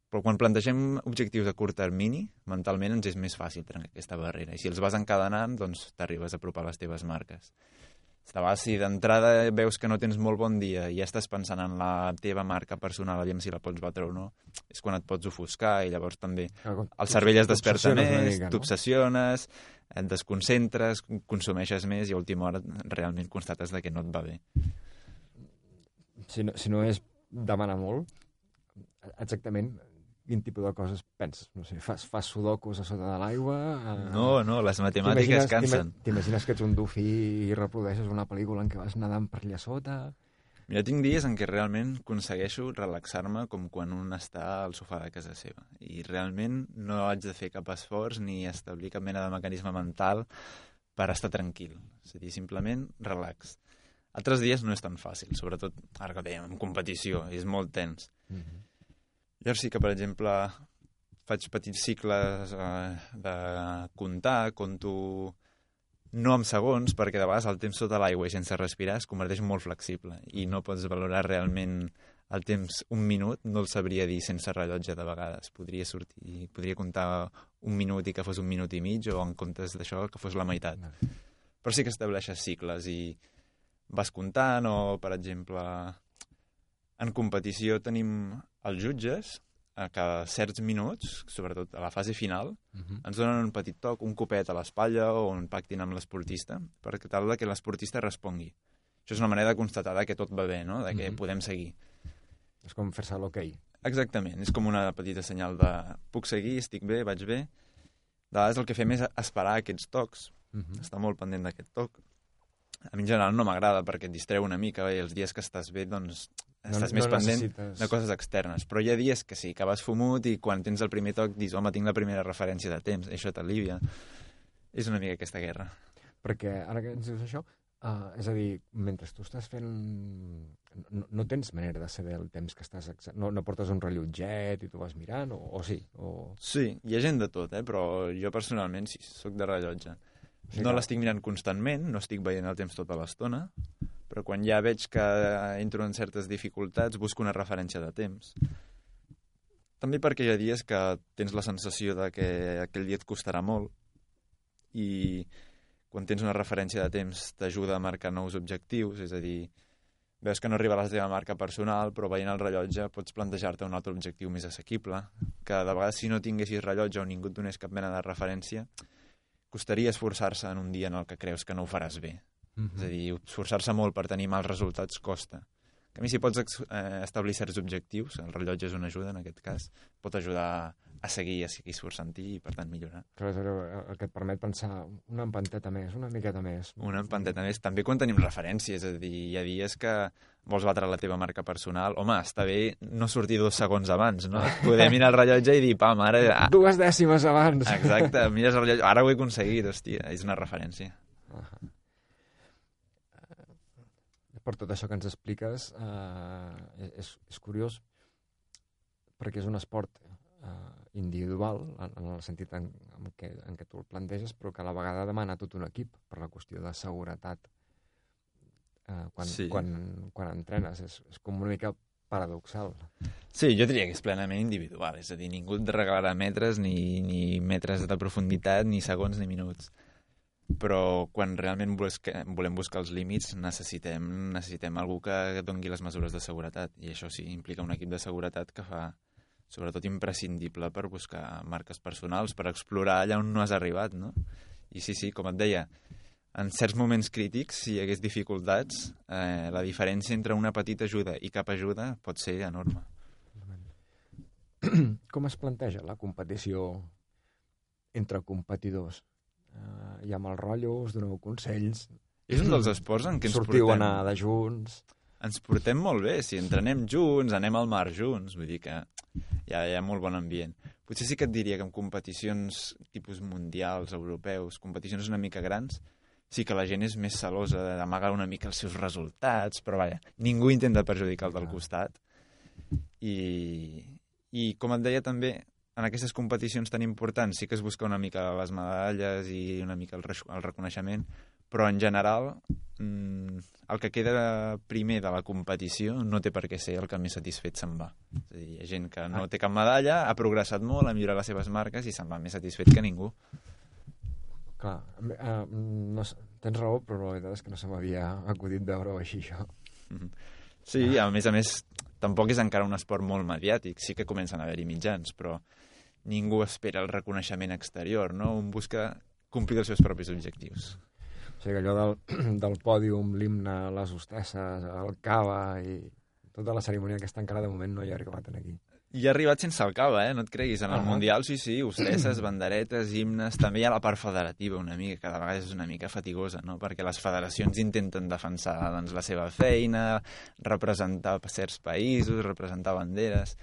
Però quan plantegem objectius a curt termini, mentalment ens és més fàcil trencar aquesta barrera. I si els vas encadenant, doncs t'arribes a apropar les teves marques. De vegades, si d'entrada veus que no tens molt bon dia i ja estàs pensant en la teva marca personal, aviam si la pots batre o no, és quan et pots ofuscar i llavors també el cervell es desperta més, no? t'obsessiones, et desconcentres, consumeixes més i a última hora realment constates de que no et va bé. si no, si no és demanar molt, exactament quin tipus de coses penses? No sé, fas, fas sudokus a sota de l'aigua? Eh, No, no, les matemàtiques cansen. t'ima- T'imagines que ets un dofí i reprodueixes una pel·lícula en què vas nedant per allà sota? Mira, tinc dies en què realment aconsegueixo relaxar-me com quan un està al sofà de casa seva. I realment no haig de fer cap esforç ni establir cap mena de mecanisme mental per estar tranquil. És a dir, simplement relax. Altres dies no és tan fàcil, sobretot ara que dèiem, en competició, és molt tens. Mm -hmm. Llavors sí que, per exemple, faig petits cicles eh, de comptar, conto no amb segons, perquè de vegades el temps sota l'aigua i sense respirar es converteix molt flexible i no pots valorar realment el temps un minut, no el sabria dir sense rellotge de vegades. Podria sortir, podria comptar un minut i que fos un minut i mig o en comptes d'això que fos la meitat. Però sí que estableixes cicles i vas comptant o, per exemple, en competició tenim els jutges a cada certs minuts, sobretot a la fase final, Mm -hmm. ens donen un petit toc, un copet a l'espatlla o un pactin amb l'esportista, per tal de que l'esportista respongui. Això és una manera de constatar que tot va bé, no? de que Mhm. podem seguir. És com fer-se l'ok. Exactament, és com una petita senyal de puc seguir, estic bé, vaig bé. De vegades el que fem és esperar aquests tocs, Uh -huh. estar molt pendent d'aquest toc. A mi en general no m'agrada perquè et distreu una mica i els dies que estàs bé doncs estàs més pendent necessites... de coses externes. Però hi ha dies que sí, que vas fumut i quan tens el primer toc dius, home, tinc la primera referència de temps, això t'alivia. És una mica aquesta guerra. Perquè ara que ens dius això, uh, és a dir, mentre tu estàs fent... No, no tens manera de saber el temps que estàs... No, no portes un rellotget i tu vas mirant, o, o sí? O... Sí, hi ha gent de tot, eh? però jo personalment sí, sóc de rellotge. Sí, no clar. l'estic mirant constantment, no estic veient el temps tota l'estona, però quan ja veig que entro en certes dificultats busco una referència de temps. També perquè hi ha dies que tens la sensació de que aquell dia et costarà molt i quan tens una referència de temps t'ajuda a marcar nous objectius, és a dir, veus que no arriba a la teva marca personal, però veient el rellotge pots plantejar-te un altre objectiu més assequible, que de vegades si no tinguessis rellotge o ningú et donés cap mena de referència, costaria esforçar-se en un dia en el que creus que no ho faràs bé. Mm És a dir, esforçar-se molt per tenir mals resultats costa. En canvi, si pots eh, establir certs objectius, el rellotge és una ajuda en aquest cas, pot ajudar a seguir, a seguir esforçant-hi i, per tant, millorar. Clar, és allò, el que et permet pensar una empanteta més, una miqueta més. Una empanteta més. També quan tenim referències, és a dir, hi ha dies que vols batre la teva marca personal. Home, està bé no sortir dos segons abans, no? Poder mirar el rellotge i dir, pam, ara... Ah, Dues dècimes abans. exacte, mires el rellotge, ara ho he aconseguit, hòstia, és una referència. Ahà. Eh, Per tot això que ens expliques, eh, és, és curiós perquè és un esport eh, individual, en, en el sentit en, en, què, en què tu el planteges, però que a la vegada demana tot un equip per la qüestió de seguretat eh, quan, Sí. quan, quan entrenes. És, és com una mica paradoxal. Sí, jo diria que és plenament individual, és a dir, ningú et regalarà metres, ni, ni metres de profunditat, ni segons, ni minuts. Però quan realment busca, volem buscar els límits necessitem, necessitem algú que dongui les mesures de seguretat i això sí, implica un equip de seguretat que fa sobretot imprescindible per buscar marques personals, per explorar allà on no has arribat, no? I sí, sí, com et deia, en certs moments crítics, si hi hagués dificultats, eh, la diferència entre una petita ajuda i cap ajuda pot ser enorme. Com es planteja la competició entre competidors? Uh, hi ha mal rotllo, us doneu consells, És un dels esports en què ens sortiu a portem, anar de junts... ens portem molt bé. Si entrenem junts, anem al mar junts, vull dir que hi ha, hi ha molt bon ambient. Potser sí que et diria que en competicions tipus mundials, europeus, competicions una mica grans, sí que la gent és més celosa d'amagar una mica els seus resultats, però vaja, ningú intenta perjudicar el del Ah. costat. I, I com et deia també, en aquestes competicions tan importants sí que es busca una mica les medalles i una mica el, re- el reconeixement, però en general mm, el que queda primer de la competició no té per què ser el que més satisfet se'n va. És a dir, hi ha gent que no té cap medalla, ha progressat molt, ha millorat les seves marques i se'n va més satisfet que ningú. Clar, uh, no, tens raó, però la veritat és que no se m'havia acudit veure-ho així, això. Mhm. Sí, a més a més, tampoc és encara un esport molt mediàtic. Sí que comencen a haver-hi mitjans, però ningú espera el reconeixement exterior, no? Un busca complir els seus propis objectius. O sigui, allò del, del pòdium, l'himne, les hostesses, el cava i tota la cerimònia aquesta encara de moment no hi ha arribat aquí. I ha arribat sense el cava, eh? No et creguis. En el Ah. Mundial, sí, sí, hostesses, banderetes, himnes... També hi ha la part federativa una mica, que de vegades és una mica fatigosa, no? Perquè les federacions intenten defensar doncs, la seva feina, representar certs països, representar banderes...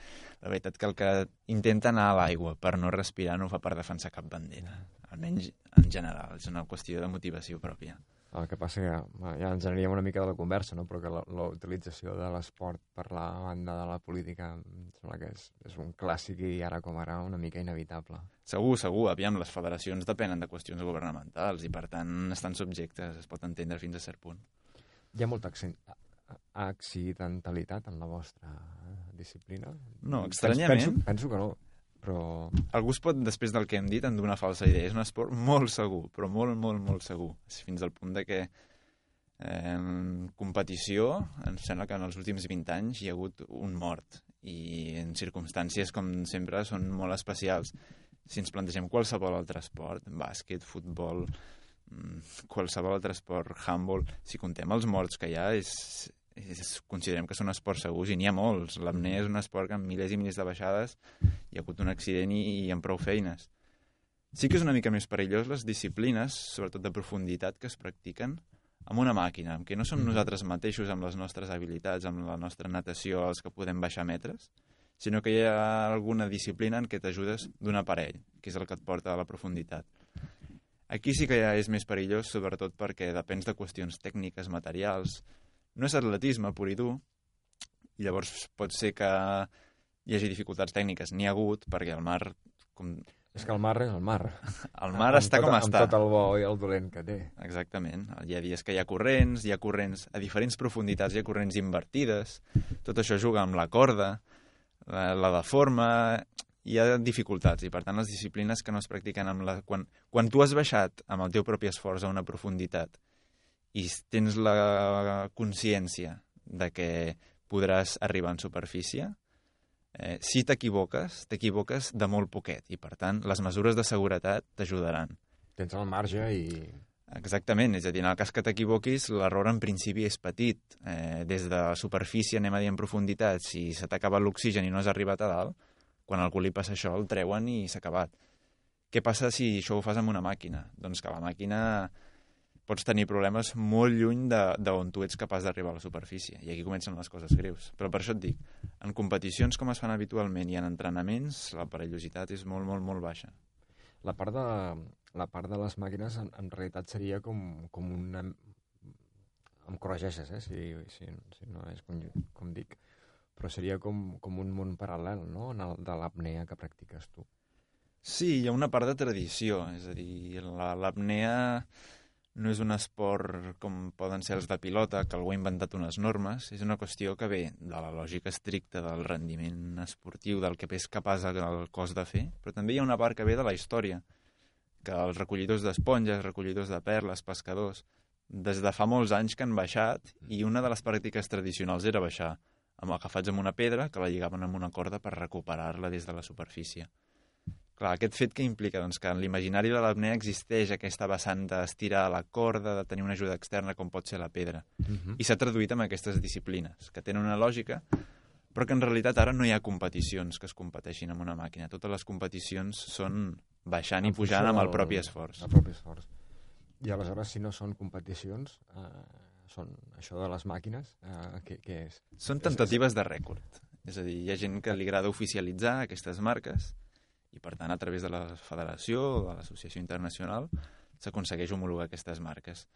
La veritat que el que intenta anar a l'aigua per no respirar no ho fa per defensar cap bandera. Almenys en general, és una qüestió de motivació pròpia. El que passa que ja ens aniríem una mica de la conversa, no? però que la, la utilització de l'esport per la banda de la política em sembla que és, és un clàssic i ara com ara una mica inevitable. Segur, segur, aviam, les federacions depenen de qüestions governamentals i, per tant, estan subjectes, es pot entendre fins a cert punt. Hi ha molta accidentalitat en la vostra disciplina? No, estranyament. Penso, penso que no, però... Algú es pot, després del que hem dit, en donar falsa idea. És un esport molt segur, però molt, molt, molt segur. Fins al punt de que en competició, em sembla que en els últims 20 anys hi ha hagut un mort i en circumstàncies, com sempre, són molt especials. Si ens plantegem qualsevol altre esport, bàsquet, futbol, mm, qualsevol altre esport, handball, si contem els morts que hi ha, és, és, considerem que són esports segurs i n'hi ha molts. L'apnea és un esport que amb milers i milers de baixades hi ha hagut un accident i, i amb prou feines. Sí que és una mica més perillós les disciplines, sobretot de profunditat, que es practiquen amb una màquina, què no som Mhm. nosaltres mateixos amb les nostres habilitats, amb la nostra natació, els que podem baixar metres, sinó que hi ha alguna disciplina en què t'ajudes d'un aparell, que és el que et porta a la profunditat. Aquí sí que ja és més perillós, sobretot perquè depens de qüestions tècniques, materials. No és atletisme pur i dur, i llavors pot ser que hi hagi dificultats tècniques. N'hi ha hagut, perquè el mar, com, És que el mar és el mar. el mar Amb està tot, com amb està. tot el bo i el dolent que té. Exactament. Hi ha dies que hi ha corrents, hi ha corrents a diferents profunditats, hi ha corrents invertides, tot això juga amb la corda, la, la deforma, hi ha dificultats i per tant les disciplines que no es practiquen amb la... Quan, quan tu has baixat amb el teu propi esforç a una profunditat i tens la consciència de que podràs arribar en superfície, eh, si t'equivoques, t'equivoques de molt poquet i per tant les mesures de seguretat t'ajudaran. Tens el marge i... Exactament, és a dir, en el cas que t'equivoquis, l'error en principi és petit. Eh, des de la superfície, anem a dir en profunditat, si se t'ha acabat l'oxigen i no has arribat a dalt, quan algú li passa això, el treuen i s'ha acabat. Què passa si això ho fas amb una màquina? Doncs que la màquina pots tenir problemes molt lluny d'on tu ets capaç d'arribar a la superfície. I aquí comencen les coses greus. Però per això et dic, en competicions com es fan habitualment i en entrenaments, la perillositat és molt, molt, molt baixa. La part de, la part de les màquines en, en realitat seria com, com una... Em corregeixes, eh, si, si, si no és com, com dic, però seria com, com un món paral·lel, no?, en el, de l'apnea que practiques tu. Sí, hi ha una part de tradició, és a dir, la- l'apnea no és un esport com poden ser els de pilota, que algú ha inventat unes normes, és una qüestió que ve de la lògica estricta del rendiment esportiu, del que és capaç el cos de fer, però també hi ha una part que ve de la història, que els recollidors d'esponges, recollidors de perles, pescadors, des de fa molts anys que han baixat i una de les pràctiques tradicionals era baixar amb agafats amb una pedra que la lligaven amb una corda per recuperar-la des de la superfície. Clar, aquest fet que implica doncs, que en l'imaginari de l'apnea existeix aquesta vessant d'estirar la corda, de tenir una ajuda externa com pot ser la pedra. Uh -huh. I s'ha traduït en aquestes disciplines, que tenen una lògica, però que en realitat ara no hi ha competicions que es competeixin amb una màquina. Totes les competicions són baixant i En pujant funció amb el propi esforç. El propi esforç. I aleshores, si no són competicions, eh, són això de les màquines, eh, què, què és? Són temptatives de rècord. És a dir, hi ha gent que li agrada oficialitzar aquestes marques i, per tant, a través de la federació o de l'associació internacional s'aconsegueix homologar aquestes marques.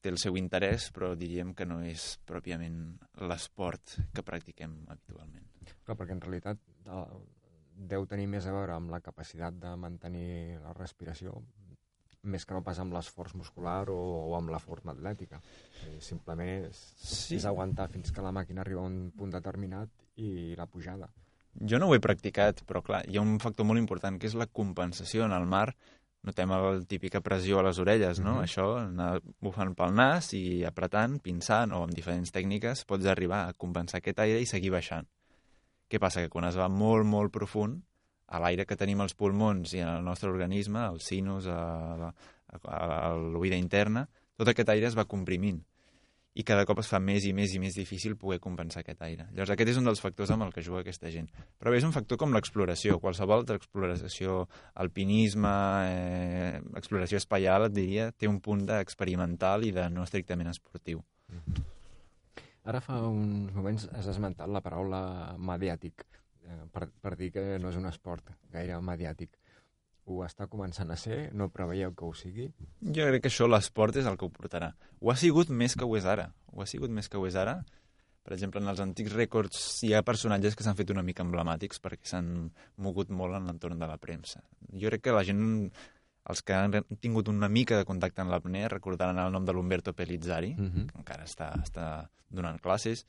Té el seu interès, però diríem que no és pròpiament l'esport que practiquem habitualment. Clar, perquè en realitat deu tenir més a veure amb la capacitat de mantenir la respiració més que no pas amb l'esforç muscular o, o amb la forma atlètica. Simplement és, Sí. és aguantar fins que la màquina arriba a un punt determinat i la pujada. Jo no ho he practicat, però clar, hi ha un factor molt important que és la compensació en el mar. Notem la típica pressió a les orelles, no? Mhm. Això, anar bufant pel nas i apretant, pinçant o amb diferents tècniques pots arribar a compensar aquest aire i seguir baixant. Què passa? Que quan es va molt, molt profund, a l'aire que tenim als pulmons i en el nostre organisme, al sinus, a l'oïda interna, tot aquest aire es va comprimint i cada cop es fa més i més i més difícil poder compensar aquest aire. Llavors aquest és un dels factors amb el que juga aquesta gent. Però bé, és un factor com l'exploració, qualsevol altra exploració, alpinisme, eh, exploració espacial, et diria, té un punt d'experimental i de no estrictament esportiu. Ara fa uns moments has esmentat la paraula mediàtic, eh, per, per dir que no és un esport gaire mediàtic. Ho està començant a ser? No preveieu que ho sigui? Jo crec que això l'esport és el que ho portarà. Ho ha sigut més que ho és ara. Ho ha sigut més que ho és ara. Per exemple, en els antics rècords hi ha personatges que s'han fet una mica emblemàtics perquè s'han mogut molt en l'entorn de la premsa. Jo crec que la gent, els que han tingut una mica de contacte amb l'apnea, recordaran el nom de l'Umberto Pellizzari, Mm -hmm. que encara està, està donant classes.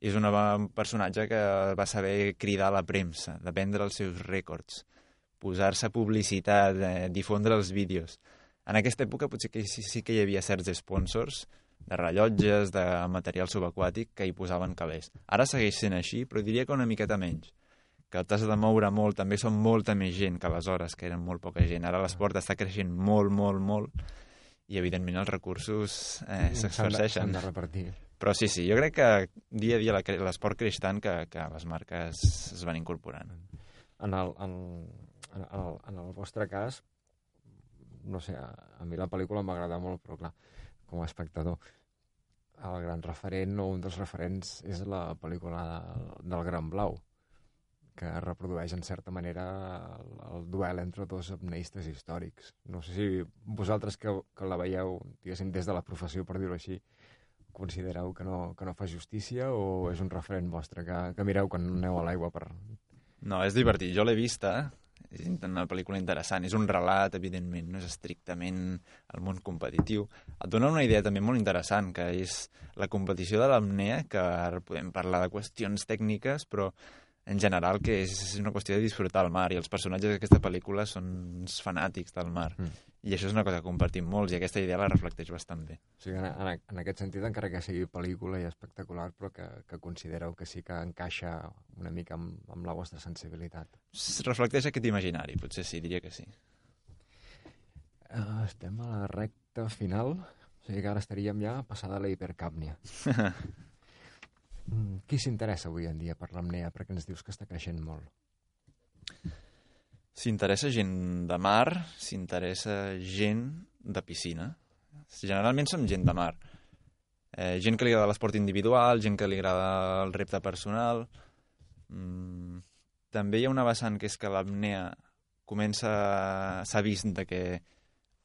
És una- un personatge que va saber cridar a la premsa, de vendre els seus rècords, posar-se publicitat, eh, difondre els vídeos. En aquesta època potser que sí, sí que hi havia certs sponsors de rellotges, de material subaquàtic que hi posaven calés. Ara segueix sent així, però diria que una miqueta menys que t'has de moure molt, també són molta més gent que aleshores, que eren molt poca gent. Ara l'esport està creixent molt, molt, molt, i evidentment els recursos eh, s'exerceixen. s'han de repartir. Però sí, sí, jo crec que dia a dia l'esport creix tant que, que les marques es van incorporant. En el, en, en, el, en el vostre cas, no sé, a, a mi la pel·lícula m'agrada molt, però clar, com a espectador, el gran referent o un dels referents és la pel·lícula de, del Gran Blau, que reprodueix en certa manera el, el duel entre dos apneistes històrics. No sé si vosaltres que, que la veieu, diguéssim, des de la professió, per dir-ho així, considereu que no, que no fa justícia o és un referent vostre que, que mireu quan aneu a l'aigua per... No, és divertit. Jo l'he vista, és una pel·lícula interessant. És un relat, evidentment, no és estrictament el món competitiu. Et dona una idea també molt interessant, que és la competició de l'apnea, que ara podem parlar de qüestions tècniques, però en general que és una qüestió de disfrutar el mar, i els personatges d'aquesta pel·lícula són fanàtics del mar. Mm. I això és una cosa que compartim molts, i aquesta idea la reflecteix bastant bé. O sigui, en, en, en aquest sentit, encara que sigui pel·lícula i espectacular, però que, que considereu que sí que encaixa una mica amb, amb la vostra sensibilitat. Es reflecteix aquest imaginari, potser sí, diria que sí. Uh, estem a la recta final, o sigui que ara estaríem ja passada la hipercàpnia. Mm, Qui s'interessa avui en dia per l'apnea? Perquè ens dius que està creixent molt. S'interessa gent de mar, s'interessa gent de piscina. Generalment són gent de mar. Eh, gent que li agrada l'esport individual, gent que li agrada el repte personal. Mm, també hi ha una vessant que és que l'apnea comença... s'ha vist de que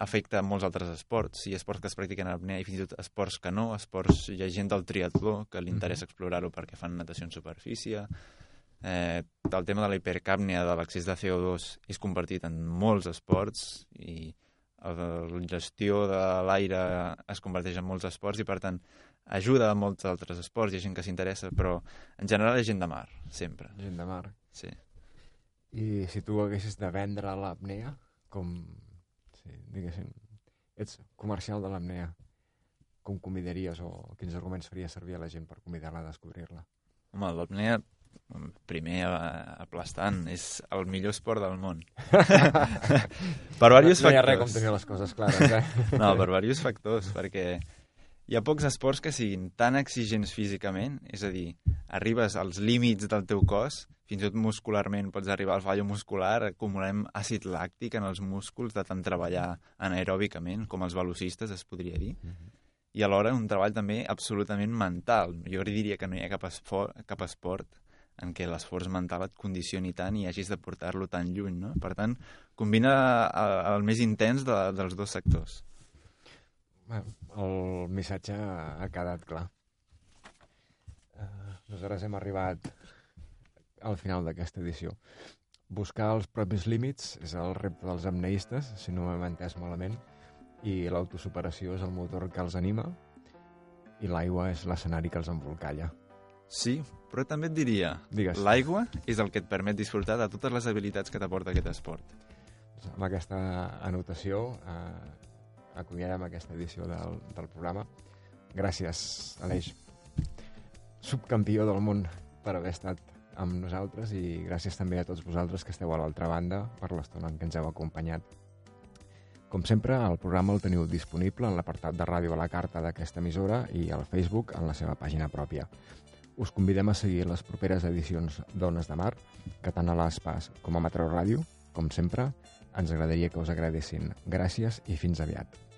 afecta molts altres esports, i esports que es practiquen en apnea i fins i tot esports que no, esports, hi ha gent del triatló que li interessa explorar-ho perquè fan natació en superfície, eh, el tema de la hipercàpnia, de l'accés de CO2 és compartit en molts esports i la gestió de l'aire es converteix en molts esports i per tant ajuda a molts altres esports, ha gent que s'interessa, però en general és gent de mar, sempre. Gent de mar. Sí. I si tu haguessis de vendre l'apnea, com, sí, diguéssim, ets comercial de l'apnea, com convidaries o quins arguments faries servir a la gent per convidar-la a descobrir-la? Home, l'apnea, primer aplastant, és el millor esport del món. per diversos no hi ha res com tenir les coses clares, eh? No, per diversos factors, perquè hi ha pocs esports que siguin tan exigents físicament, és a dir, arribes als límits del teu cos, fins i tot muscularment pots arribar al fallo muscular, acumulem àcid làctic en els músculs de tant treballar anaeròbicament, com els velocistes es podria dir, i alhora un treball també absolutament mental. Jo diria que no hi ha cap esport, cap esport en què l'esforç mental et condicioni tant i hagis de portar-lo tan lluny, no? Per tant, combina el, el més intens de, dels dos sectors. El missatge ha quedat clar. Uh, nosaltres hem arribat al final d'aquesta edició. Buscar els propis límits és el repte dels amneistes, si no m'hem entès malament, i l'autosuperació és el motor que els anima i l'aigua és l'escenari que els embolcalla. Sí, però també et diria, l'aigua és el que et permet disfrutar de totes les habilitats que t'aporta aquest esport. Doncs Amb aquesta anotació eh, acomiadem aquesta edició del, del programa. Gràcies, Aleix, subcampió del món, per haver estat amb nosaltres i gràcies també a tots vosaltres que esteu a l'altra banda per l'estona en què ens heu acompanyat. Com sempre, el programa el teniu disponible en l'apartat de ràdio a la carta d'aquesta emissora i al Facebook en la seva pàgina pròpia. Us convidem a seguir les properes edicions d'Ones de Mar, que tant a l'Espas com a Matreu Ràdio, com sempre, ens agradaria que us agradessin. Gràcies i fins aviat.